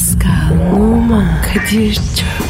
Pascal, Oman, Kadir çok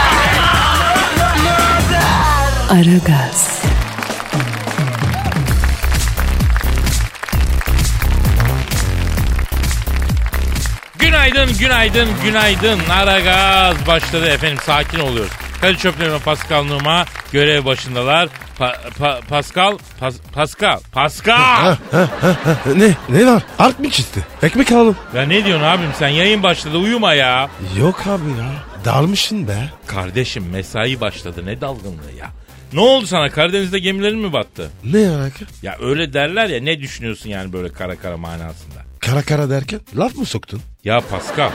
Aragaz, Günaydın, günaydın, günaydın. Ara gaz başladı efendim. Sakin oluyoruz. Kadir Çöplerime Pascal Numa görev başındalar. Pa- pa- Pascal, Pas- Pascal, Pascal. ne? Ne var? Art mı çizdi? Ekmek alalım. ya ne diyorsun abim sen? Yayın başladı uyuma ya. Yok abi ya. Dalmışsın be. Kardeşim mesai başladı ne dalgınlığı ya. Ne oldu sana Karadeniz'de gemilerin mi battı? Ne alaka? Ya öyle derler ya ne düşünüyorsun yani böyle kara kara manasında? Kara kara derken laf mı soktun? Ya Pascal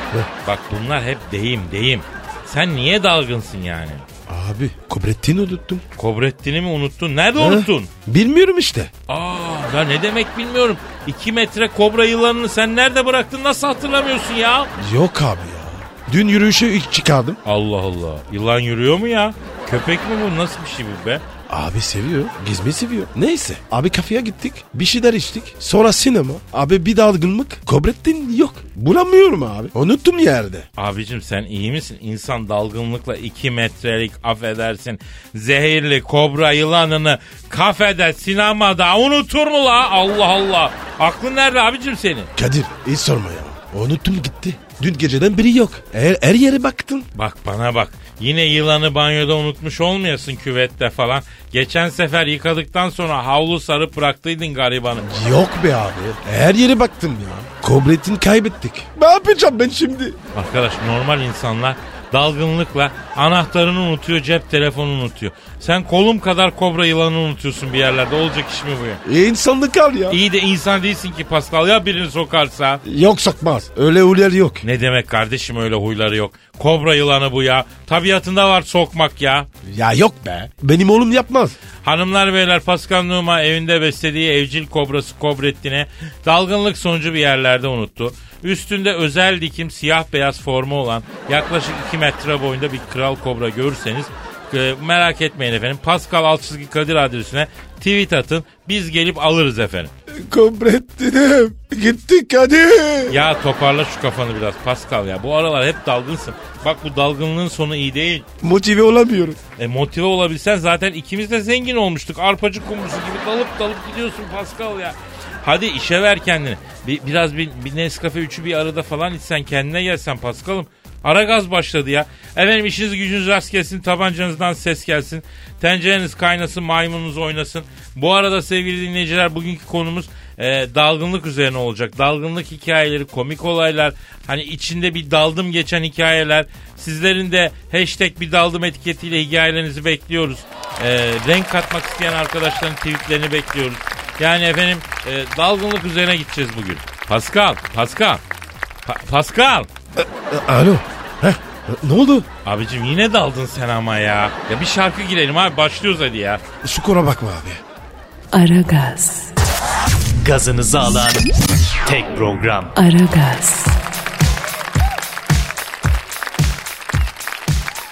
bak bunlar hep deyim deyim. Sen niye dalgınsın yani? Abi Kobrettin'i unuttum. Kobrettin'i mi unuttun? Nerede Ha? unuttun? Bilmiyorum işte. Aa ya ne demek bilmiyorum. 2 metre kobra yılanını sen nerede bıraktın nasıl hatırlamıyorsun ya? Yok abi ya. Dün yürüyüşe ilk çıkardım. Allah Allah. Yılan yürüyor mu ya? Köpek mi bu? Nasıl bir şey bu be? Abi seviyor. Gizmi seviyor. Neyse. Abi kafeye gittik. Bir şeyler içtik. Sonra sinema. Abi bir dalgınlık. Kobrettin yok. Bulamıyorum abi. Unuttum yerde. Abicim sen iyi misin? İnsan dalgınlıkla 2 metrelik affedersin zehirli kobra yılanını kafede sinemada unutur mu la? Allah Allah. Aklın nerede abicim senin? Kadir hiç sorma ya. Unuttum gitti. Dün geceden biri yok. Her, her yere baktın. Bak bana bak. Yine yılanı banyoda unutmuş olmayasın küvette falan. Geçen sefer yıkadıktan sonra havlu sarıp bıraktıydın garibanı. Yok be abi. Her yere baktım ya. Kobrettin kaybettik. Ne yapacağım ben şimdi? Arkadaş normal insanlar dalgınlıkla anahtarını unutuyor, cep telefonunu unutuyor. Sen kolum kadar kobra yılanı unutuyorsun bir yerlerde. Olacak iş mi bu ya? E insanlık al ya. İyi de insan değilsin ki Pascal ya birini sokarsa. Yok sokmaz. Öyle uyar yok. Ne demek kardeşim öyle huyları yok. Kobra yılanı bu ya. Tabiatında var sokmak ya. Ya yok be. Benim oğlum yapmaz. Hanımlar beyler Pascal Numa evinde beslediği evcil kobrası Kobrettin'e dalgınlık sonucu bir yerlerde unuttu. Üstünde özel dikim siyah beyaz formu olan yaklaşık 2 metre boyunda bir kral kobra görürseniz e, merak etmeyin efendim. Pascal Altçizgi Kadir adresine tweet atın. Biz gelip alırız efendim. Kobrettin'im. Gitti Kadir. Ya toparla şu kafanı biraz Pascal ya. Bu aralar hep dalgınsın. Bak bu dalgınlığın sonu iyi değil. Motive olamıyorum. E motive olabilsen zaten ikimiz de zengin olmuştuk. Arpacı kumrusu gibi dalıp dalıp gidiyorsun Pascal ya. Hadi işe ver kendini. Bir, biraz bir, bir Nescafe üçü bir arada falan içsen kendine gelsen Pascal'ım. Ara gaz başladı ya. Efendim işiniz gücünüz rast gelsin, tabancanızdan ses gelsin. Tencereniz kaynasın, maymununuz oynasın. Bu arada sevgili dinleyiciler bugünkü konumuz e, dalgınlık üzerine olacak. Dalgınlık hikayeleri, komik olaylar, hani içinde bir daldım geçen hikayeler. Sizlerin de hashtag bir daldım etiketiyle hikayelerinizi bekliyoruz. E, renk katmak isteyen arkadaşların tweetlerini bekliyoruz. Yani efendim e, dalgınlık üzerine gideceğiz bugün. Pascal, Pascal, Pa- Pascal. Alo. Heh, ne oldu? Abicim yine daldın sen ama ya. Ya bir şarkı girelim abi başlıyoruz hadi ya. Skora bakma abi. Aragaz, Gazınızı alan tek program. Aragaz,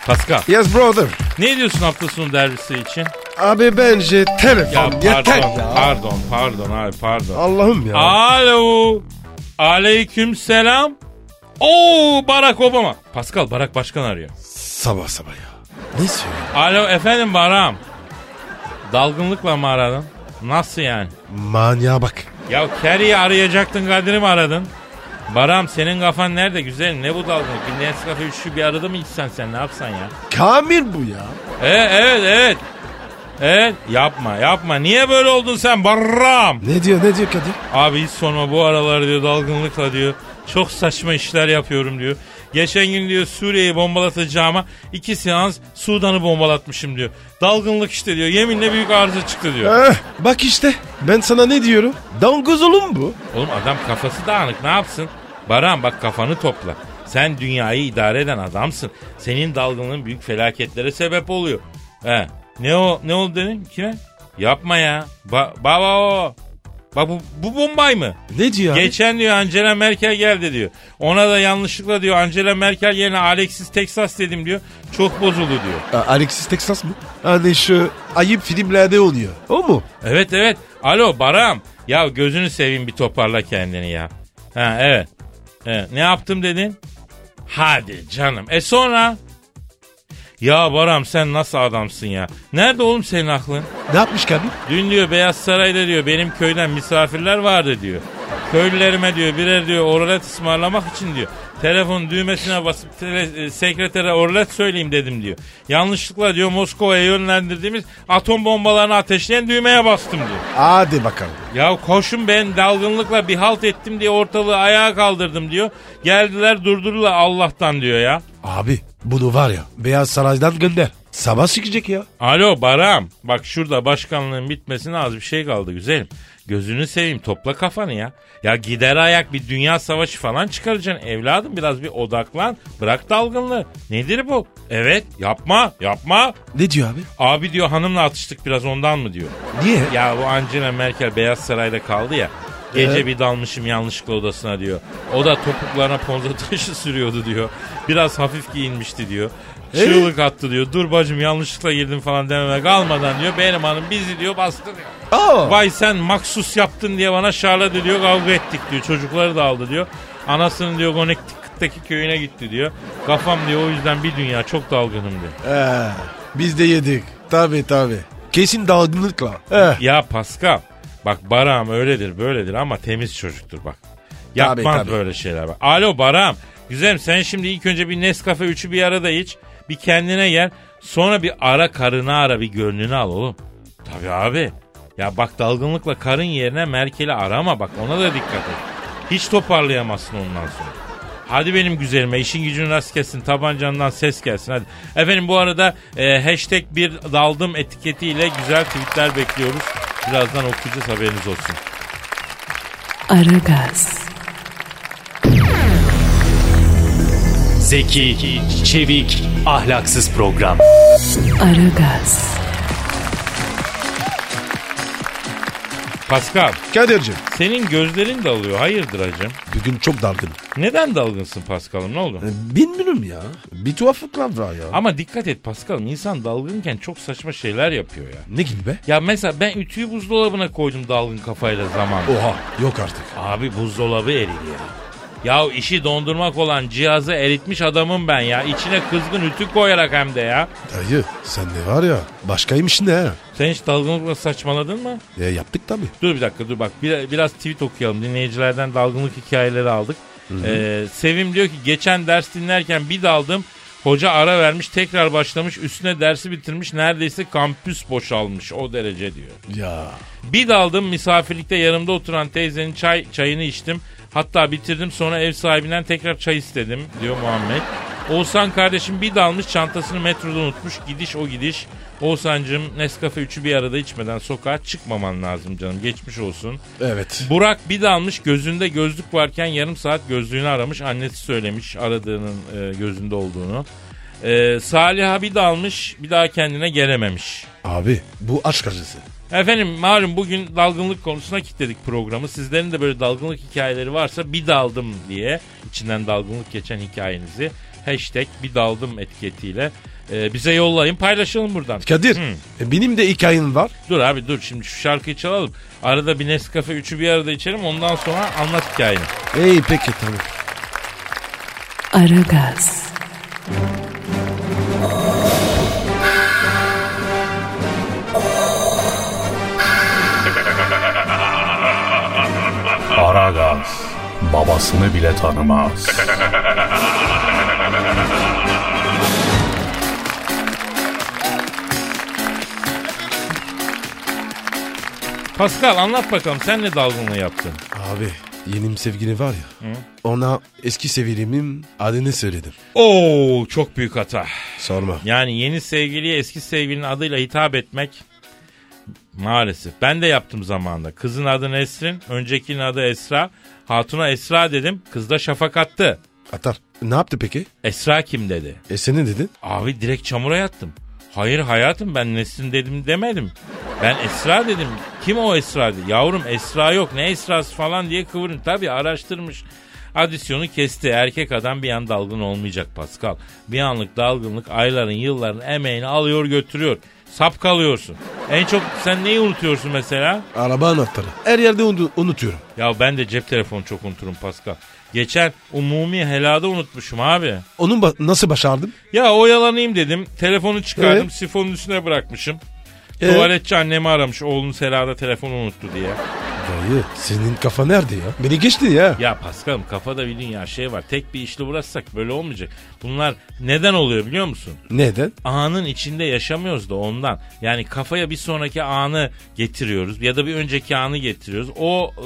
Pascal Yes brother. ne diyorsun hafta sonu derbisi için? Abi bence telefon Ya yeter pardon, ya. pardon, pardon abi pardon. Allah'ım ya. Alo. Aleyküm selam. Oo Barack Obama. Pascal Barack Başkan arıyor. Sabah sabah ya. Ne söylüyor? Alo efendim Barak'ım. Dalgınlıkla mı aradın? Nasıl yani? Manyağa bak. Ya Kerry'i arayacaktın Kadir'i mi aradın? Baram senin kafan nerede güzelim ne bu dalgınlık? Bir Nescafe üçlü bir arada mı içsen sen ne yapsan ya? Kamil bu ya. Evet evet evet. Evet yapma yapma. Niye böyle oldun sen Baram? Ne diyor ne diyor Kadir? Abi hiç sorma bu aralar diyor dalgınlıkla diyor. Çok saçma işler yapıyorum diyor. Geçen gün diyor Suriye'yi bombalatacağıma iki seans Sudan'ı bombalatmışım diyor. Dalgınlık işte diyor. Yeminle büyük arıza çıktı diyor. Eh, bak işte ben sana ne diyorum? Dangoz oğlum bu. Oğlum adam kafası dağınık ne yapsın? Baran bak kafanı topla. Sen dünyayı idare eden adamsın. Senin dalgınlığın büyük felaketlere sebep oluyor. He. Ne o ne oldu dedin kime? Yapma ya. Ba ba ba ba. Bak bu, bu Bombay mı? Ne diyor abi? Geçen diyor Angela Merkel geldi diyor. Ona da yanlışlıkla diyor Angela Merkel yerine Alexis Texas dedim diyor. Çok bozuldu diyor. A- Alexis Texas mı? Hani şu ayıp filmlerde oluyor. O mu? Evet evet. Alo Baram. Ya gözünü seveyim bir toparla kendini ya. Ha evet. evet. Ne yaptım dedin? Hadi canım. E sonra? Ya Baram sen nasıl adamsın ya? Nerede oğlum senin aklın? Ne yapmış abi? Dün diyor Beyaz Saray'da diyor benim köyden misafirler vardı diyor. Köylülerime diyor birer diyor orlet ısmarlamak için diyor. Telefon düğmesine basıp tele, e, sekretere orlet söyleyeyim dedim diyor. Yanlışlıkla diyor Moskova'ya yönlendirdiğimiz atom bombalarını ateşleyen düğmeye bastım diyor. Hadi bakalım. Ya koşun ben dalgınlıkla bir halt ettim diye ortalığı ayağa kaldırdım diyor. Geldiler durdurdular Allah'tan diyor ya. Abi bunu var ya Beyaz Saray'dan gönder. Sabah çıkacak ya. Alo Baram. Bak şurada başkanlığın bitmesine az bir şey kaldı güzelim. Gözünü seveyim topla kafanı ya. Ya gider ayak bir dünya savaşı falan çıkaracaksın evladım biraz bir odaklan. Bırak dalgınlığı. Nedir bu? Evet yapma yapma. Ne diyor abi? Abi diyor hanımla atıştık biraz ondan mı diyor. Niye? Ya bu Angela Merkel Beyaz Saray'da kaldı ya. Gece bir dalmışım yanlışlıkla odasına diyor. O da topuklarına ponza taşı sürüyordu diyor. Biraz hafif giyinmişti diyor. Çığlık attı diyor. Dur bacım yanlışlıkla girdim falan dememe kalmadan diyor. Benim hanım bizi diyor bastı diyor. Aa. Vay sen maksus yaptın diye bana şarladı diyor. Kavga ettik diyor. Çocukları da aldı diyor. Anasının diyor Connecticut'taki köyüne gitti diyor. Kafam diyor o yüzden bir dünya çok dalgınım diyor. Ee, biz de yedik. Tabi tabi. Kesin dalgınlıkla. Eh. Ya Pascal bak Baram öyledir böyledir ama temiz çocuktur bak. Yapmaz tabii. böyle şeyler bak. Alo Baram. Güzelim sen şimdi ilk önce bir Nescafe 3'ü bir arada iç. Bir kendine gel. Sonra bir ara karını ara bir gönlünü al oğlum. Tabii abi. Ya bak dalgınlıkla karın yerine Merkel'i arama bak ona da dikkat et. Hiç toparlayamazsın ondan sonra. Hadi benim güzelime işin gücün rast gelsin tabancandan ses gelsin hadi. Efendim bu arada e, hashtag bir daldım etiketiyle güzel tweetler bekliyoruz. Birazdan okuyacağız haberiniz olsun. Aragaz, Zeki, çevik, ahlaksız program. Aragaz, Pascal Kadir'cim senin gözlerin dalıyor hayırdır hacım? bugün çok dalgın. Neden dalgınsın Pascal'ım ne oldu? Ee, Bilmiyorum ya. Bir tuhaflıklar var ya. Ama dikkat et Pascal'ım insan dalgınken çok saçma şeyler yapıyor ya. Ne gibi be? Ya mesela ben ütüyü buzdolabına koydum dalgın kafayla zaman. Oha yok artık. Abi buzdolabı eridi ya. Ya işi dondurmak olan cihazı eritmiş adamım ben ya. İçine kızgın ütü koyarak hem de ya. Dayı sen de var ya başkaymış ne? Sen hiç dalgınlıkla saçmaladın mı? Ya yaptık tabi. Dur bir dakika dur bak bir- biraz tweet okuyalım. Dinleyicilerden dalgınlık hikayeleri aldık. Ee, Sevim diyor ki geçen ders dinlerken bir daldım. Hoca ara vermiş tekrar başlamış üstüne dersi bitirmiş neredeyse kampüs boşalmış o derece diyor. Ya Bir daldım misafirlikte yanımda oturan teyzenin çay çayını içtim. Hatta bitirdim sonra ev sahibinden tekrar çay istedim diyor Muhammed. Oğuzhan kardeşim bir dalmış çantasını metroda unutmuş. Gidiş o gidiş. Oğuzhan'cığım Nescafe 3'ü bir arada içmeden sokağa çıkmaman lazım canım. Geçmiş olsun. evet. Burak bir dalmış gözünde gözlük varken yarım saat gözlüğünü aramış. Annesi söylemiş aradığının e, gözünde olduğunu. E, Salih'a bir dalmış bir daha kendine gelememiş. Abi bu aşk acısı. Efendim malum bugün dalgınlık konusuna kilitledik programı. Sizlerin de böyle dalgınlık hikayeleri varsa bir daldım diye içinden dalgınlık geçen hikayenizi hashtag bir daldım etiketiyle e, bize yollayın paylaşalım buradan. Kadir Hı. e, benim de hikayem var. Dur abi dur şimdi şu şarkıyı çalalım. Arada bir Nescafe üçü bir arada içelim ondan sonra anlat hikayeni. İyi peki tamam. Aragaz, Aragaz babasını bile tanımaz. Pascal anlat bakalım sen ne dalgınlığı yaptın? Abi yenim sevgili var ya. Ona eski sevgilimin adını söyledim. Oo çok büyük hata. Sorma. Yani yeni sevgiliye eski sevgilinin adıyla hitap etmek maalesef. Ben de yaptım zamanında. Kızın adı Nesrin, öncekinin adı Esra. Hatuna Esra dedim. Kız da şafak attı. Atar. Ne yaptı peki? Esra kim dedi. E senin dedin. Abi direkt çamura yattım. Hayır hayatım ben Nesrin dedim demedim. Ben Esra dedim. Kim o Esra dedi. Yavrum Esra yok ne Esrası falan diye kıvırın. Tabii araştırmış. Adisyonu kesti. Erkek adam bir an dalgın olmayacak Pascal. Bir anlık dalgınlık ayların yılların emeğini alıyor götürüyor. Sap kalıyorsun. En çok sen neyi unutuyorsun mesela? Araba anahtarı. Her yerde unu- unutuyorum. Ya ben de cep telefonu çok unuturum Pascal. Geçen umumi helada unutmuşum abi. Onun ba- nasıl başardın? Ya oyalanayım dedim. Telefonu çıkardım Evet. sifonun üstüne bırakmışım. Ee? Tuvaletçi annemi aramış oğlunuz helada telefonu unuttu diye. Dayı senin kafa nerede ya? Beni geçti ya. Ya Paskal'ım kafada bir dünya şey var. Tek bir işle uğraşsak böyle olmayacak. Bunlar neden oluyor biliyor musun? Neden? Anın içinde yaşamıyoruz da ondan. Yani kafaya bir sonraki anı getiriyoruz ya da bir önceki anı getiriyoruz. O e,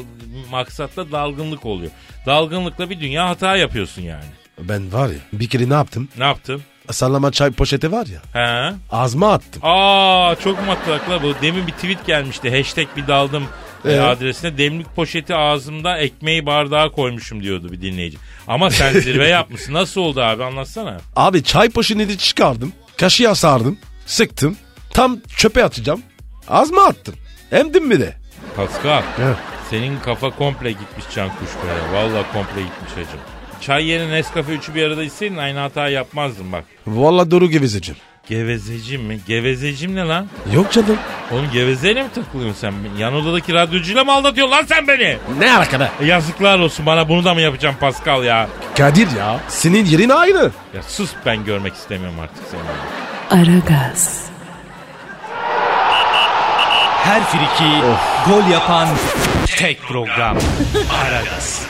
maksatla dalgınlık oluyor. Dalgınlıkla bir dünya hata yapıyorsun yani. Ben var ya bir kere ne yaptım? Ne yaptın? Sallama çay poşeti var ya. He? Ağzıma attım. Aa çok matrakla bu. Demin bir tweet gelmişti. Hashtag bir daldım e, adresine. Demlik poşeti ağzımda ekmeği bardağa koymuşum diyordu bir dinleyici. Ama sen zirve yapmışsın. Nasıl oldu abi anlatsana. Abi çay poşetini çıkardım. Kaşığa sardım. Sıktım. Tam çöpe atacağım. Ağzıma attım. Emdim mi de? Pascal senin kafa komple gitmiş can kuş be. Valla komple gitmiş hacım. Çay yerine Nescafe üçü bir arada içseydin aynı hatayı yapmazdın bak. Vallahi doğru gevezeceğim. Gevezecim mi? Gevezecim ne lan? Yok canım. Oğlum gevezeyle mi takılıyorsun sen? Yan odadaki radyocuyla mı aldatıyorsun lan sen beni? Ne alaka E, yazıklar olsun bana bunu da mı yapacağım Pascal ya? Kadir ya. Senin yerin aynı. Ya sus ben görmek istemiyorum artık seni. Aragaz, Her friki gol yapan tek program. Aragaz.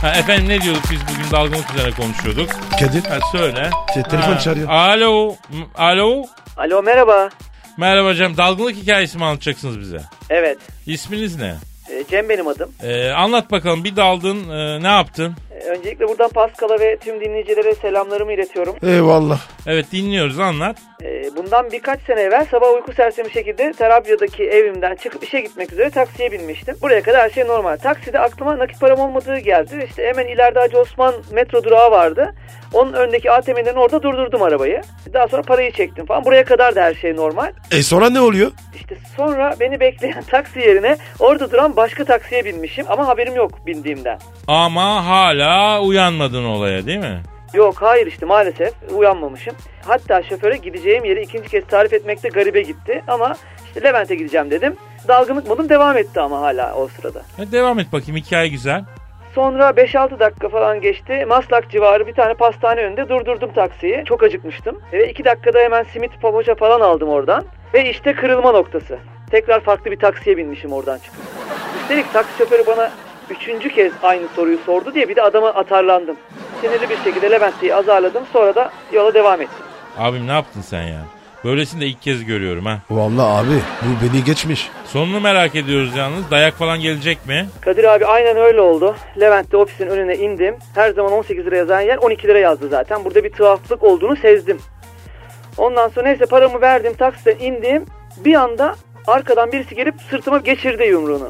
Ha, efendim ne diyorduk biz bugün dalgınlık üzerine konuşuyorduk. Kadir. Ha, söyle. Te- telefon Ha, çağırıyor. Alo. m- Alo. Alo merhaba. Merhaba Cem. Dalgınlık hikayesi mi anlatacaksınız bize? Evet. İsminiz ne? e, Cem benim adım. Ee, anlat bakalım bir daldın e, ne yaptın? Öncelikle buradan Pascal'a ve tüm dinleyicilere selamlarımı iletiyorum. Eyvallah. Evet dinliyoruz anlat. E, Bundan birkaç sene evvel sabah uyku sersemi şekilde Tarabya'daki evimden çıkıp işe gitmek üzere taksiye binmiştim. Buraya kadar her şey normal. Takside aklıma nakit param olmadığı geldi. İşte hemen ileride Hacı Osman metro durağı vardı. Onun öndeki ATM'den orada durdurdum arabayı. Daha sonra parayı çektim falan. Buraya kadar da her şey normal. E sonra ne oluyor? İşte sonra beni bekleyen taksi yerine orada duran başka taksiye binmişim. Ama haberim yok bindiğimden. Ama hala uyanmadın olaya değil mi? Yok hayır işte maalesef uyanmamışım. Hatta şoföre gideceğim yeri ikinci kez tarif etmekte garibe gitti. Ama işte Levent'e gideceğim dedim. Dalgınlık modum devam etti ama hala o sırada. Ha, devam et bakayım hikaye güzel. Sonra 5-6 dakika falan geçti. Maslak civarı bir tane pastane önünde durdurdum taksiyi. Çok acıkmıştım. Ve 2 dakikada hemen simit papoça falan aldım oradan. Ve işte kırılma noktası. Tekrar farklı bir taksiye binmişim oradan çıkıp. Üstelik taksi şoförü bana üçüncü kez aynı soruyu sordu diye bir de adama atarlandım. Sinirli bir şekilde Levent'i azarladım. Sonra da yola devam ettim. Abim ne yaptın sen ya? Böylesini de ilk kez görüyorum ha. Vallahi abi bu beni geçmiş. Sonunu merak ediyoruz yalnız. Dayak falan gelecek mi? Kadir abi aynen öyle oldu. Levent'te ofisin önüne indim. Her zaman 18 lira yazan yer 12 lira yazdı zaten. Burada bir tuhaflık olduğunu sezdim. Ondan sonra neyse paramı verdim taksiden indim. Bir anda arkadan birisi gelip sırtıma geçirdi yumruğunu.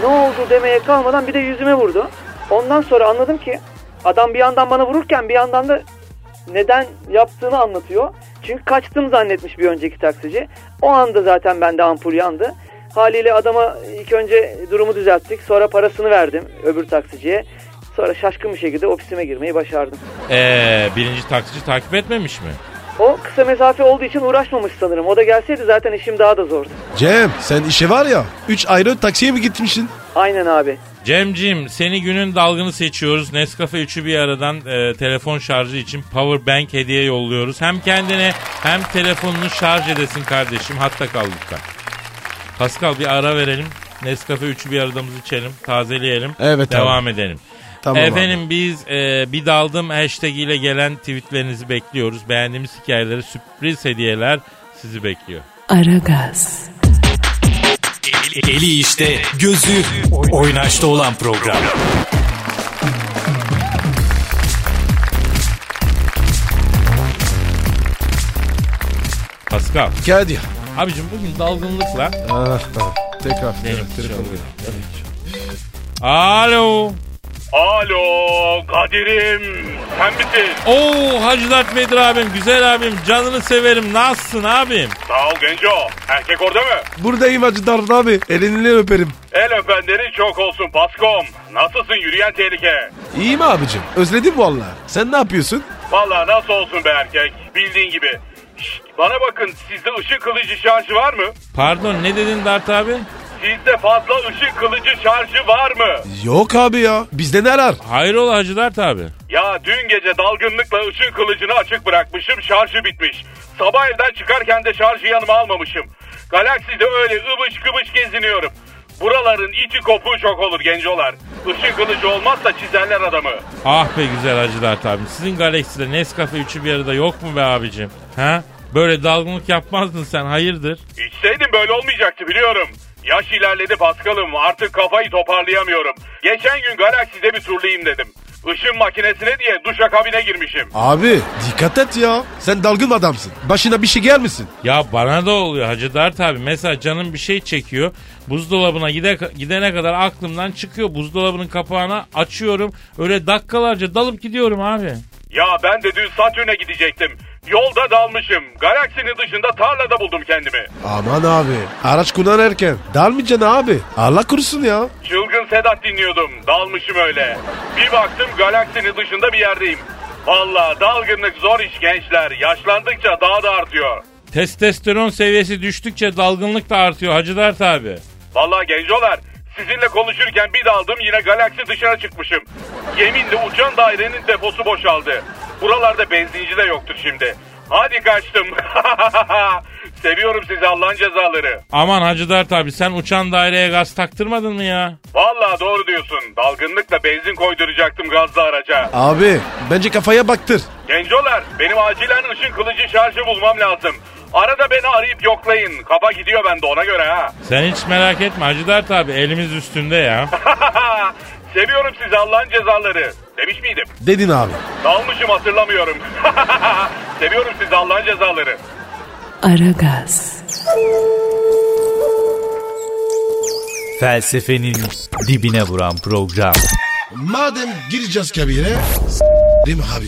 Ne oldu demeye kalmadan bir de yüzüme vurdu. Ondan sonra anladım ki adam bir yandan bana vururken bir yandan da neden yaptığını anlatıyor. Çünkü kaçtım zannetmiş bir önceki taksici. O anda zaten bende ampul yandı. Haliyle adama ilk önce durumu düzelttik. Sonra parasını verdim öbür taksiciye. Sonra şaşkın bir şekilde ofisime girmeyi başardım. Ee, birinci taksici takip etmemiş mi? O kısa mesafe olduğu için uğraşmamış sanırım. O da gelseydi zaten işim daha da zordu. Cem sen işe var ya 3 ayrı taksiye mi gitmişsin? Aynen abi. Cemcim seni günün dalgını seçiyoruz. Nescafe 3'ü bir aradan e, telefon şarjı için power bank hediye yolluyoruz. Hem kendine hem telefonunu şarj edesin kardeşim. Hatta kal lütfen. Pascal bir ara verelim. Nescafe 3'ü bir aradığımızı içelim. Tazeleyelim. Evet abi. Devam edelim. Tamam Efendim biz e, bir daldım hashtag ile gelen tweetlerinizi bekliyoruz. Beğendiğimiz hikayeleri sürpriz hediyeler sizi bekliyor. Aragaz, Eli işte, gözü oynaşta olan program. Pascal. abi. Kadir. Abicim bugün dalgınlıkla Ah, ah. Tekrar. Tekrar. Alo. Alo Kadir'im sen misin? Oo Hacı Dert Vedir abim, güzel abim, canını severim. Nasılsın abim? Sağ ol Genco. Erkek orada mı? Buradayım Hacı Dert abi. Elini öperim. El öpenleri çok olsun Paskom. Nasılsın yürüyen tehlike? İyiyim abicim. Özledim valla. Sen ne yapıyorsun? Valla nasıl olsun be erkek? Bildiğin gibi. Şşt, bana bakın sizde ışık kılıcı şarjı var mı? Pardon ne dedin Dert abi? Sizde fazla ışık kılıcı şarjı var mı? Yok abi ya. Bizde ne arar? Hayrola Hacı Dert abi? Ya dün gece dalgınlıkla ışık kılıcını açık bırakmışım şarjı bitmiş. Sabah evden çıkarken de şarjı yanıma almamışım. Galakside öyle ıbış kıbış geziniyorum. Buraların içi kopuğu çok olur gencolar. Işık kılıcı olmazsa çizerler adamı. Ah be güzel Hacı Dert abim. Sizin Galaxy'de Nescafe üçü bir arada yok mu be abicim? Ha? Böyle dalgınlık yapmazdın sen hayırdır? İçseydim böyle olmayacaktı biliyorum. Yaş ilerledi Paskal'ım artık kafayı toparlayamıyorum. Geçen gün Galaxy'de bir turlayayım dedim. Işın makinesine diye duşakabine girmişim. Abi dikkat et ya. Sen dalgın adamsın. Başına bir şey gelmesin. Ya bana da oluyor Hacı Dert abi. Mesela canım bir şey çekiyor. Buzdolabına gide, gidene kadar aklımdan çıkıyor. Buzdolabının kapağını açıyorum. Öyle dakikalarca dalıp gidiyorum abi. Ya ben de dün Satürn'e gidecektim. Yolda dalmışım. Galaksinin dışında tarlada buldum kendimi. Aman abi. Araç kullanırken dalmayacaksın abi. Allah korusun ya. Çılgın Sedat dinliyordum. Dalmışım öyle. Bir baktım galaksinin dışında bir yerdeyim. Valla dalgınlık zor iş gençler. Yaşlandıkça daha da artıyor. Testosteron seviyesi düştükçe dalgınlık da artıyor Hacı Dert abi. Valla gencolar sizinle konuşurken bir daldım yine galaksi dışına çıkmışım. Yeminle uçan dairenin deposu boşaldı. Buralarda benzinci de yoktur şimdi. Hadi kaçtım. Seviyorum sizi Allah'ın cezaları. Aman Hacı Dert abi sen uçan daireye gaz taktırmadın mı ya? Valla doğru diyorsun. Dalgınlıkla benzin koyduracaktım gazlı araca. Abi bence kafaya baktır. Gencolar benim acilen ışın kılıcı şarjı bulmam lazım. Arada beni arayıp yoklayın. Kafa gidiyor bende ona göre ha. Sen hiç merak etme Hacı Dert abi elimiz üstünde ya. Seviyorum sizi Allah'ın cezaları. Demiş miydim? Dedin abi. Dalmışım hatırlamıyorum. Seviyorum sizi Allah'ın cezaları. Aragaz, Felsefenin dibine vuran program. Madem gireceğiz kabire. S**rim abi.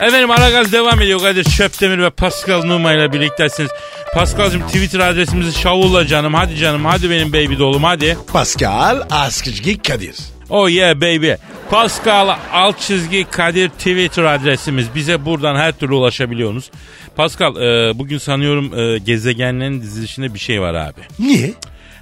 Efendim Aragaz devam ediyor. Kadir Çöptemir ve Pascal Numa ile birliktesiniz. Pascal'cığım Twitter adresimizi şavulla canım. Hadi canım hadi benim baby dolum hadi. Pascal Askışgi Kadir. Oh yeah baby. Pascal alt çizgi Kadir Twitter adresimiz. Bize buradan her türlü ulaşabiliyorsunuz. Pascal e, bugün sanıyorum e, gezegenlerin dizilişinde bir şey var abi. Niye?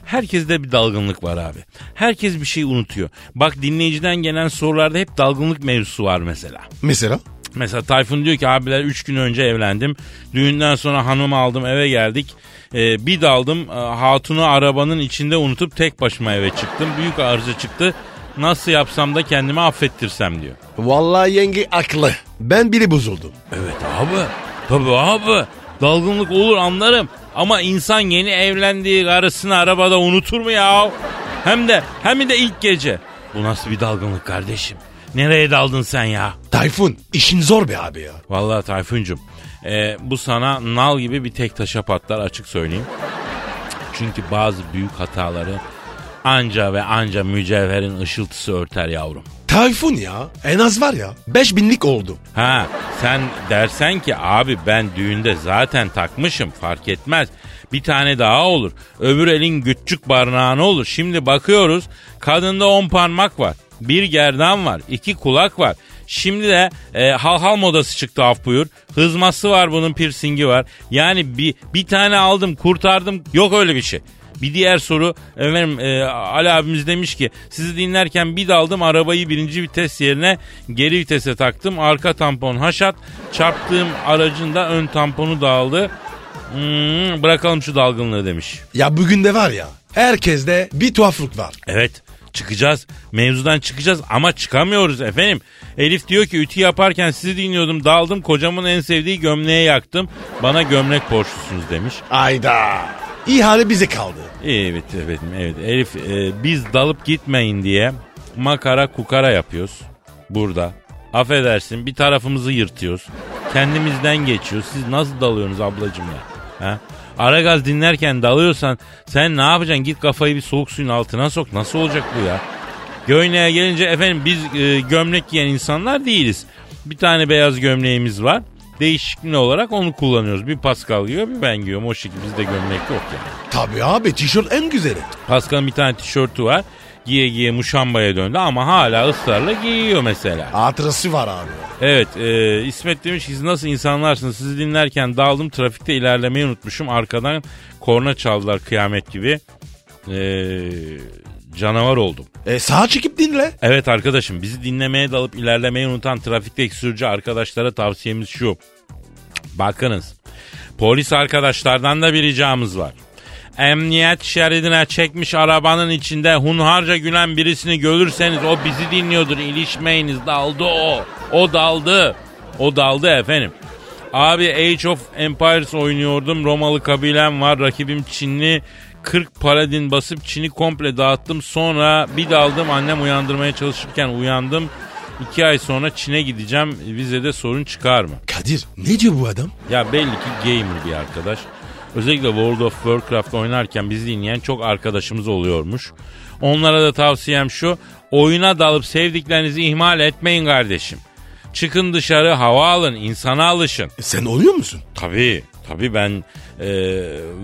Herkeste bir dalgınlık var abi. Herkes bir şey unutuyor. Bak dinleyiciden gelen sorularda hep dalgınlık mevzusu var mesela. Mesela? Mesela Tayfun diyor ki abiler 3 gün önce evlendim. Düğünden sonra hanım aldım eve geldik. Ee, bir daldım e, hatunu arabanın içinde unutup tek başıma eve çıktım. Büyük arıza çıktı. Nasıl yapsam da kendimi affettirsem diyor. Vallahi yenge aklı. Ben bile bozuldum. Evet abi. Tabii abi. Dalgınlık olur anlarım. Ama insan yeni evlendiği karısını arabada unutur mu ya? Hem de hem de ilk gece. Bu nasıl bir dalgınlık kardeşim? Nereye daldın sen ya? Tayfun işin zor be abi ya. Vallahi Tayfun'cum e, bu sana nal gibi bir tek taşa patlar açık söyleyeyim. Çünkü bazı büyük hataları anca ve anca mücevherin ışıltısı örter yavrum. Tayfun ya en az var ya 5000'lik oldu. Ha sen dersen ki abi ben düğünde zaten takmışım fark etmez. Bir tane daha olur. Öbür elin küçük barnağını olur. Şimdi bakıyoruz kadında 10 parmak var. Bir gerdan var. iki kulak var. Şimdi de e, hal hal modası çıktı af buyur. Hızması var bunun piercingi var. Yani bir, bir tane aldım kurtardım yok öyle bir şey. Bir diğer soru efendim e, Ali abimiz demiş ki sizi dinlerken bir daldım arabayı birinci vites yerine geri vitese taktım. Arka tampon haşat çarptığım aracın da ön tamponu dağıldı. Hmm, bırakalım şu dalgınlığı demiş. Ya bugün de var ya herkeste bir tuhaflık var. Evet çıkacağız. Mevzudan çıkacağız ama çıkamıyoruz efendim. Elif diyor ki ütü yaparken sizi dinliyordum daldım kocamın en sevdiği gömleğe yaktım. Bana gömlek borçlusunuz demiş. Ayda. İhale bize kaldı. Evet efendim evet. Elif e, biz dalıp gitmeyin diye makara kukara yapıyoruz burada. Affedersin bir tarafımızı yırtıyoruz. Kendimizden geçiyoruz. Siz nasıl dalıyorsunuz ablacım ya? Ha? Aragaz dinlerken dalıyorsan sen ne yapacaksın? Git kafayı bir soğuk suyun altına sok. Nasıl olacak bu ya? Göğneğe gelince efendim biz e, gömlek giyen insanlar değiliz. Bir tane beyaz gömleğimiz var. Değişikliği olarak onu kullanıyoruz. Bir Pascal giyiyor bir ben giyiyorum. O şekilde bizde gömlek yok yani. Tabii abi tişört en güzeli. Pascal'ın bir tane tişörtü var. Giye giye muşambaya döndü ama hala ısrarla giyiyor mesela. Hatırası var abi. Evet e, İsmet demiş ki siz nasıl insanlarsınız sizi dinlerken daldım trafikte ilerlemeyi unutmuşum. Arkadan korna çaldılar kıyamet gibi. E, canavar oldum. E sağa çekip dinle. Evet arkadaşım bizi dinlemeye dalıp ilerlemeyi unutan trafikteki sürücü arkadaşlara tavsiyemiz şu. Bakınız polis arkadaşlardan da bir ricamız var. Emniyet şeridine çekmiş arabanın içinde hunharca gülen birisini görürseniz o bizi dinliyordur ilişmeyiniz daldı o. O daldı. O daldı efendim. Abi Age of Empires oynuyordum. Romalı kabilem var. Rakibim Çinli. 40 paladin basıp Çin'i komple dağıttım. Sonra bir daldım annem uyandırmaya çalışırken uyandım. İki ay sonra Çin'e gideceğim. Vizede sorun çıkar mı? Kadir ne diyor bu adam? Ya belli ki gamer bir arkadaş. Özellikle World of Warcraft oynarken bizi dinleyen çok arkadaşımız oluyormuş. Onlara da tavsiyem şu. Oyuna dalıp sevdiklerinizi ihmal etmeyin kardeşim. Çıkın dışarı hava alın, insana alışın. E, sen oluyor musun? Tabii. Tabii ben e,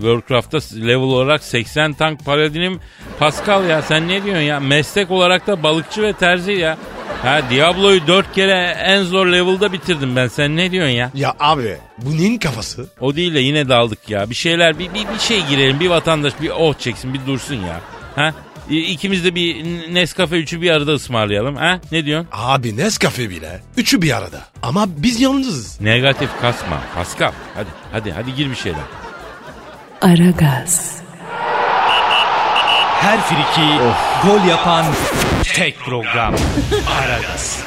Warcraft'ta level olarak 80 tank paladinim. Pascal ya sen ne diyorsun ya? Meslek olarak da balıkçı ve terzi ya. Ha Diablo'yu 4 kere en zor level'da bitirdim ben. Sen ne diyorsun ya? Ya abi bu neyin kafası? O değil de yine daldık ya. Bir şeyler bir, bir, bir şey girelim. Bir vatandaş bir oh çeksin bir dursun ya. Ha? İkimiz de bir Nescafe üçü bir arada ısmarlayalım. Ha? Ne diyorsun? Abi Nescafe bile. Üçü bir arada. Ama biz yalnızız. Negatif kasma. Pascal. Hadi hadi hadi gir bir şeyler. Aragaz, Her friki gol yapan tek program. Aragaz.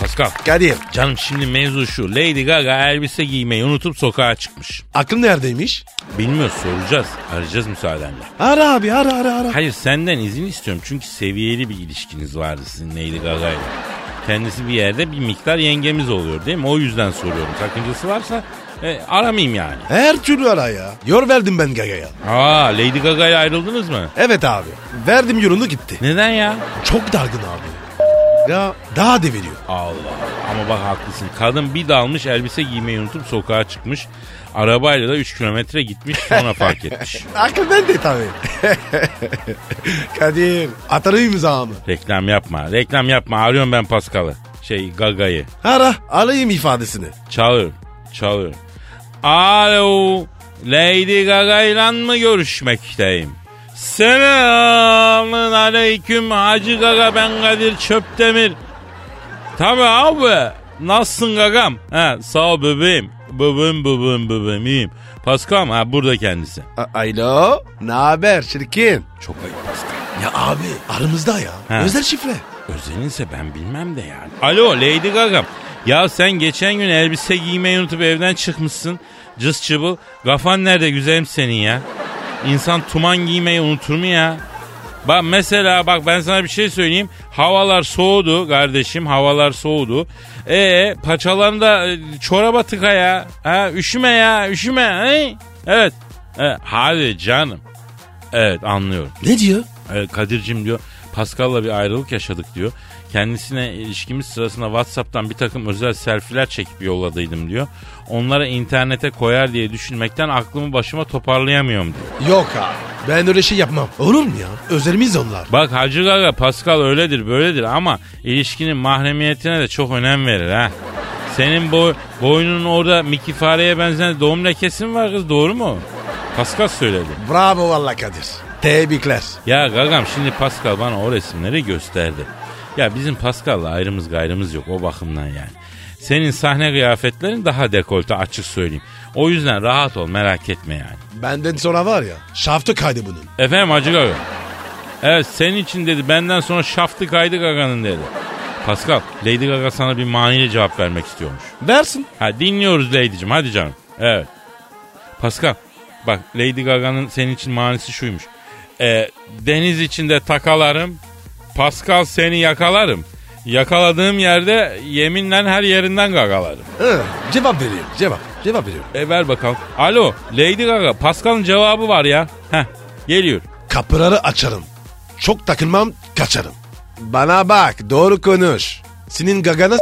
Pascal. Kadir Canım şimdi mevzu şu. Lady Gaga elbise giymeyi unutup sokağa çıkmış. aklın neredeymiş? Bilmiyoruz soracağız. Arayacağız müsaadenle. Ara abi ara ara ara. Hayır senden izin istiyorum. Çünkü seviyeli bir ilişkiniz vardı sizin Lady Gaga ile. Kendisi bir yerde bir miktar yengemiz oluyor değil mi? O yüzden soruyorum. Sakıncası varsa e, aramayayım yani. Her türlü ara ya. Yor verdim ben Gaga'ya. Aa Lady Gaga ile ayrıldınız mı? Evet abi. Verdim yorunu gitti. Neden ya? Çok dargın abi. Ya daha deviriyor. Allah ama bak haklısın. Kadın bir dalmış elbise giymeyi unutup sokağa çıkmış. Arabayla da 3 kilometre gitmiş sonra fark etmiş. Akıl bende tabii. Kadir atarım imzamı. Reklam yapma. Reklam yapma. Arıyorum ben Paskal'ı. Şey Gaga'yı. Ara alayım ifadesini. Çağır. Çağır. Alo. Lady Gaga ile mı görüşmekteyim? Selamun aleyküm Hacı Gaga ben Kadir Çöptemir. Tabi abi. Nasılsın gagam? Ha, sağ ol bebeğim. Bebeğim bebeğim bebeğim iyiyim. Pascal ha burada kendisi. A- Alo ne haber çirkin? Çok ayıp Pascal. Ya abi aramızda ya. Ha. Özel şifre. Özelinse ben bilmem de yani. Alo Lady Gaga. Ya sen geçen gün elbise giymeyi unutup evden çıkmışsın. Cız çıbıl. Kafan nerede güzelim senin ya? İnsan tuman giymeyi unutur mu ya? Bak mesela bak ben sana bir şey söyleyeyim. Havalar soğudu kardeşim havalar soğudu. E paçalarında e, çoraba tıka ya. Ha, üşüme ya üşüme. He? Evet. evet. Hadi canım. Evet anlıyorum. Ne diyor? Evet, Kadir'cim diyor Pascal'la bir ayrılık yaşadık diyor. Kendisine ilişkimiz sırasında Whatsapp'tan bir takım özel selfiler çekip yolladıydım diyor. Onları internete koyar diye düşünmekten aklımı başıma toparlayamıyorum diyor. Yok abi. Ben öyle şey yapmam. Olur mu ya? Özelimiz onlar. Bak Hacı Gaga Pascal öyledir böyledir ama ilişkinin mahremiyetine de çok önem verir ha. Senin boy, boynunun orada Mickey Fare'ye benzeyen doğum lekesi mi var kız doğru mu? Pascal söyledi. Bravo valla Kadir. Tebrikler. Ya Gagam şimdi Pascal bana o resimleri gösterdi. Ya bizim Pascal'la ayrımız gayrımız yok o bakımdan yani. Senin sahne kıyafetlerin daha dekolte açık söyleyeyim. O yüzden rahat ol merak etme yani. Benden sonra var ya şaftı kaydı bunun. Efendim Hacı Gaga. Evet senin için dedi benden sonra şaftı kaydı Gaga'nın dedi. Pascal Lady Gaga sana bir maniyle cevap vermek istiyormuş. Versin. Ha dinliyoruz Lady'cim hadi canım. Evet. Pascal bak Lady Gaga'nın senin için manisi şuymuş. E, deniz içinde takalarım. Pascal seni yakalarım. Yakaladığım yerde yeminle her yerinden gagalarım. Hı, cevap veriyorum cevap. Cevap veriyorum. E ver bakalım. Alo Lady Gaga Pascal'ın cevabı var ya. Heh geliyor. Kapıları açarım. Çok takılmam kaçarım. Bana bak doğru konuş. Senin gagana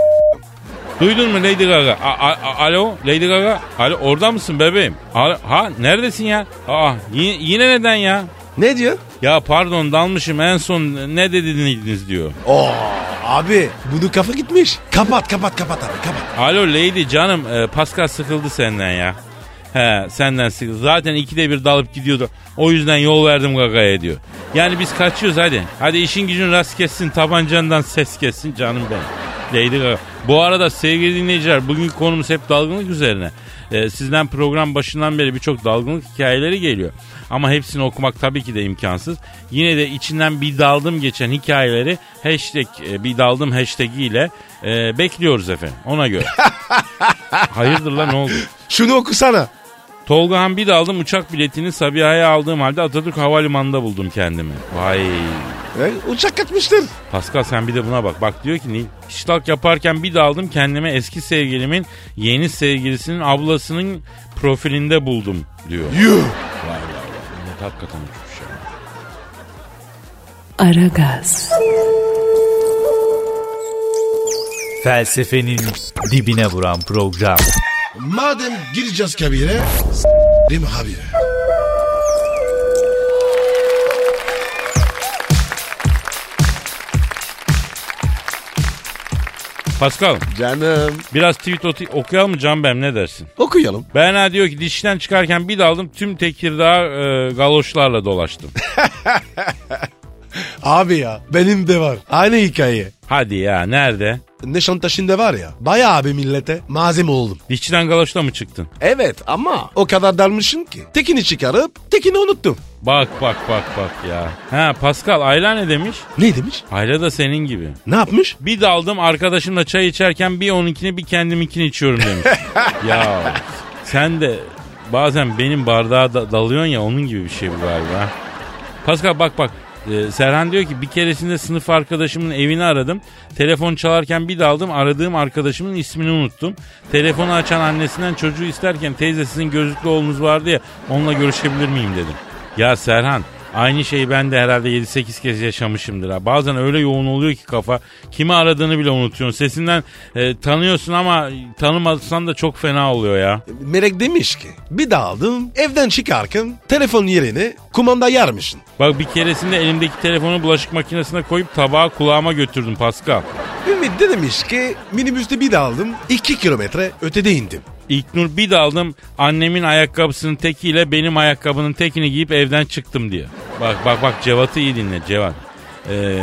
Duydun mu Lady Gaga? A- a- a- Alo Lady Gaga? Alo orada mısın bebeğim? Ha, ha neredesin ya? Aa yine, yine neden ya? Ne diyor? Ya pardon dalmışım en son ne dediniz diyor. Oo abi bunu kafa gitmiş. Kapat kapat kapat abi kapat. Alo Lady canım e, Pascal sıkıldı senden ya. He senden sıkıldı. Zaten ikide bir dalıp gidiyordu. O yüzden yol verdim Gaga'ya diyor. Yani biz kaçıyoruz hadi. Hadi işin gücün rast kessin tabancandan ses kessin canım benim. Lady Gaga. Bu arada sevgili dinleyiciler bugünkü konumuz hep dalgınlık üzerine. Ee, sizden program başından beri birçok dalgınlık hikayeleri geliyor. Ama hepsini okumak tabii ki de imkansız. Yine de içinden bir daldım geçen hikayeleri hashtag e, bir daldım hashtag ile e, bekliyoruz efendim ona göre. Hayırdır lan ne oldu? Şunu okusana. Tolgahan bir daldım uçak biletini Sabiha'ya aldığım halde Atatürk Havalimanı'nda buldum kendimi. Vay. E, uçak kaçmıştır. Pascal sen bir de buna bak. Bak diyor ki Nil. Şitalk yaparken bir daldım kendime eski sevgilimin yeni sevgilisinin ablasının profilinde buldum diyor. Yuh. Vay vay vay. Millet hakikaten uçmuş ya. Aragaz, Felsefenin dibine vuran program. Madem gireceğiz kabire s**rim habire. Pascal Canım. biraz tweet oti- okuyalım mı Can Bem ne dersin? Okuyalım. Berna diyor ki dişten çıkarken bir daldım tüm Tekirdağ e, galoşlarla dolaştım. Abi ya benim de var. Aynı hikaye. Hadi ya nerede? Neşantaşı'nda var ya. Bayağı abi millete malzeme oldum. Dişçiden galoşla mı çıktın? Evet ama o kadar dalmışım ki. Tekini çıkarıp tekini unuttum. Bak bak bak bak ya. Ha Pascal Ayla ne demiş? Ne demiş? Ayla da senin gibi. Ne yapmış? Bir daldım arkadaşımla çay içerken bir onunkini bir kendiminkini içiyorum demiş. ya sen de bazen benim bardağa da- dalıyorsun ya onun gibi bir şey bu galiba. Pascal bak bak. Ee, Serhan diyor ki bir keresinde sınıf arkadaşımın evini aradım. Telefon çalarken bir daldım aradığım arkadaşımın ismini unuttum. Telefonu açan annesinden çocuğu isterken teyze sizin gözlüklü oğlunuz vardı ya onunla görüşebilir miyim dedim. Ya Serhan aynı şeyi ben de herhalde 7-8 kez yaşamışımdır. Ha. Bazen öyle yoğun oluyor ki kafa kimi aradığını bile unutuyorsun. Sesinden e, tanıyorsun ama tanımasan da çok fena oluyor ya. Melek demiş ki bir daldım evden çıkarken telefon yerine kumanda yarmışsın. Bak bir keresinde elimdeki telefonu bulaşık makinesine koyup tabağı kulağıma götürdüm Pascal. Ümit de demiş ki minibüste bir daldım 2 kilometre ötede indim. İlknur bir daldım annemin ayakkabısının tekiyle benim ayakkabının tekini giyip evden çıktım diye. Bak bak bak Cevat'ı iyi dinle Cevat. Ee,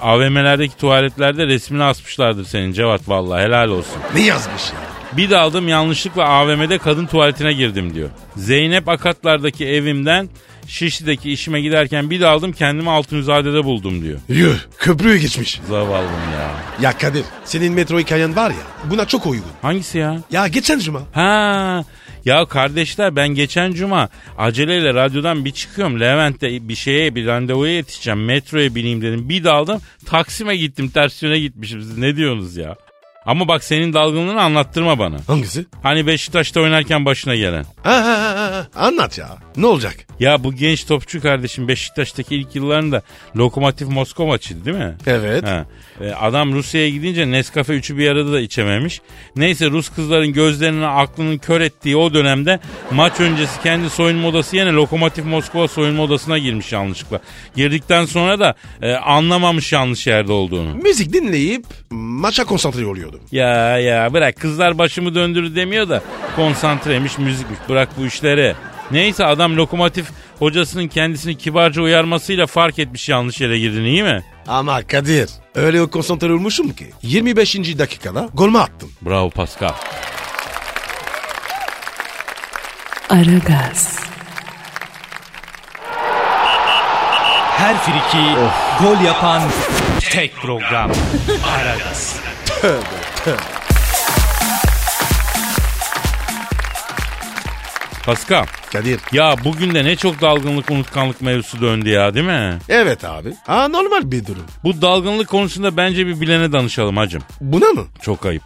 AVM'lerdeki tuvaletlerde resmini asmışlardır senin Cevat vallahi helal olsun. Ne yazmış ya? Bir daldım yanlışlıkla AVM'de kadın tuvaletine girdim diyor. Zeynep Akatlar'daki evimden Şişli'deki işime giderken bir daldım kendimi Altınüzade'de buldum diyor. Yuh köprüyü geçmiş. Zavallım ya. Ya Kadir senin metro hikayen var ya buna çok uygun. Hangisi ya? Ya geçen cuma Ha ya kardeşler ben geçen cuma aceleyle radyodan bir çıkıyorum. Levent'te bir şeye bir randevuya yetişeceğim. Metroya bineyim dedim. Bir daldım Taksim'e gittim ters yöne gitmişim. Siz ne diyorsunuz ya? Ama bak senin dalgınlığını anlattırma bana. hangisi? Hani Beşiktaş'ta oynarken başına gelen. Ha, ha, ha, ha. Anlat ya ne olacak? Ya bu genç topçu kardeşim Beşiktaş'taki ilk yıllarında Lokomotiv Moskova maçıydı değil mi? Evet. Ha. E, adam Rusya'ya gidince Nescafe 3'ü bir arada da içememiş. Neyse Rus kızların gözlerini aklının kör ettiği o dönemde maç öncesi kendi soyunma odası yerine Lokomotiv Moskova soyunma odasına girmiş yanlışlıkla. Girdikten sonra da e, anlamamış yanlış yerde olduğunu. Müzik dinleyip maça konsantre oluyordum. Ya ya bırak kızlar başımı döndürür demiyor da konsantreymiş müzikmiş bırak bu işleri. Neyse adam lokomotif hocasının kendisini kibarca uyarmasıyla fark etmiş yanlış yere girdiğini iyi mi? Ama Kadir öyle konsantre olmuşum ki 25. dakikada gol mü attım? Bravo Pascal. Aragaz, Her friki gol yapan tek program. Aragaz. Pascal. Kadir. Ya bugün de ne çok dalgınlık unutkanlık mevzusu döndü ya değil mi? Evet abi. Aa normal bir durum. Bu dalgınlık konusunda bence bir bilene danışalım hacım. Buna mı? Çok ayıp.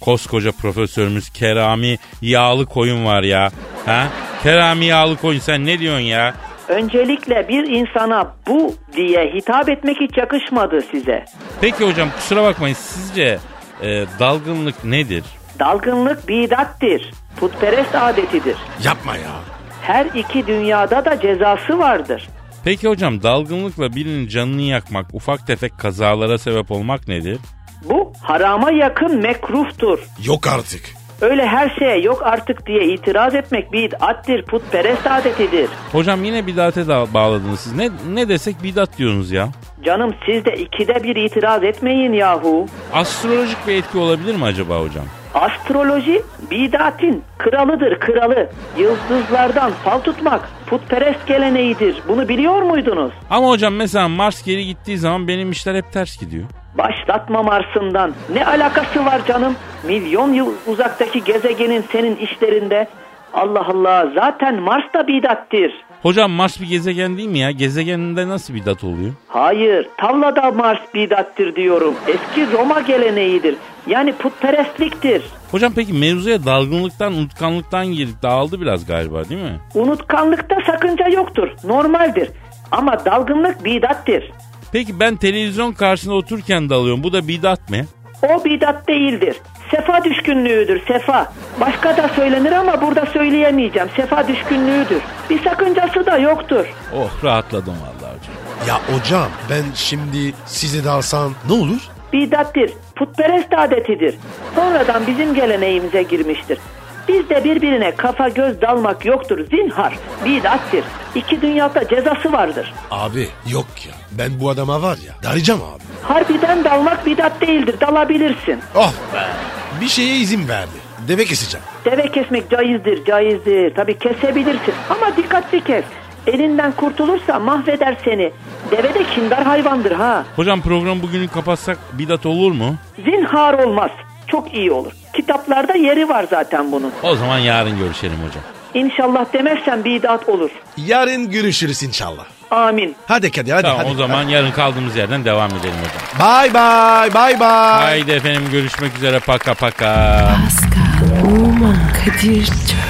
Koskoca profesörümüz Kerami Yağlı Koyun var ya. Ha? Kerami Yağlı Koyun sen ne diyorsun ya? Öncelikle bir insana bu diye hitap etmek hiç yakışmadı size. Peki hocam kusura bakmayın sizce e, dalgınlık nedir? Dalgınlık bidattir. Putperest adetidir. Yapma ya. Her iki dünyada da cezası vardır. Peki hocam dalgınlıkla birinin canını yakmak, ufak tefek kazalara sebep olmak nedir? Bu harama yakın mekruhtur. Yok artık. Öyle her şeye yok artık diye itiraz etmek bid'attir, putperest adetidir. Hocam yine bidate da bağladınız siz. Ne, ne desek bidat diyorsunuz ya. Canım siz de ikide bir itiraz etmeyin yahu. Astrolojik bir etki olabilir mi acaba hocam? Astroloji bidatin kralıdır kralı. Yıldızlardan fal tutmak putperest geleneğidir. Bunu biliyor muydunuz? Ama hocam mesela Mars geri gittiği zaman benim işler hep ters gidiyor. Başlatma Mars'ından. Ne alakası var canım? Milyon yıl uzaktaki gezegenin senin işlerinde. Allah Allah zaten Mars da bidattir. Hocam Mars bir gezegen değil mi ya? Gezegeninde nasıl bidat oluyor? Hayır, tavlada Mars bidattir diyorum. Eski Roma geleneğidir. Yani putperestliktir. Hocam peki mevzuya dalgınlıktan, unutkanlıktan girdik. Dağıldı biraz galiba değil mi? Unutkanlıkta sakınca yoktur. Normaldir. Ama dalgınlık bidattir. Peki ben televizyon karşısında otururken dalıyorum. Bu da bidat mı? O bidat değildir. Sefa düşkünlüğüdür, sefa. Başka da söylenir ama burada söyleyemeyeceğim. Sefa düşkünlüğüdür. Bir sakıncası da yoktur. Oh rahatladım vallahi hocam. Ya hocam ben şimdi sizi dalsam ne olur? Bidattir, putperest adetidir. Sonradan bizim geleneğimize girmiştir. Bizde birbirine kafa göz dalmak yoktur. Zinhar, bidattir. İki dünyada cezası vardır. Abi yok ya. Ben bu adama var ya darayacağım abi. Harbiden dalmak bidat değildir. Dalabilirsin. Oh be. Bir şeye izin verdi. Deve keseceğim. Deve kesmek caizdir, caizdir. Tabii kesebilirsin ama dikkatli kes. Elinden kurtulursa mahveder seni. Deve de kindar hayvandır ha. Hocam program bugünü kapatsak bidat olur mu? Zinhar olmaz. Çok iyi olur. Kitaplarda yeri var zaten bunun. O zaman yarın görüşelim hocam. İnşallah demezsen bidat olur. Yarın görüşürüz inşallah. Amin. Hadi Kadir hadi. tamam hadi. o zaman yarın kaldığımız yerden devam edelim hocam. Bye bye bye bye. Haydi efendim görüşmek üzere paka paka. Pascal, Oman, Kadir çok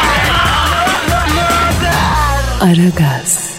Aragaz.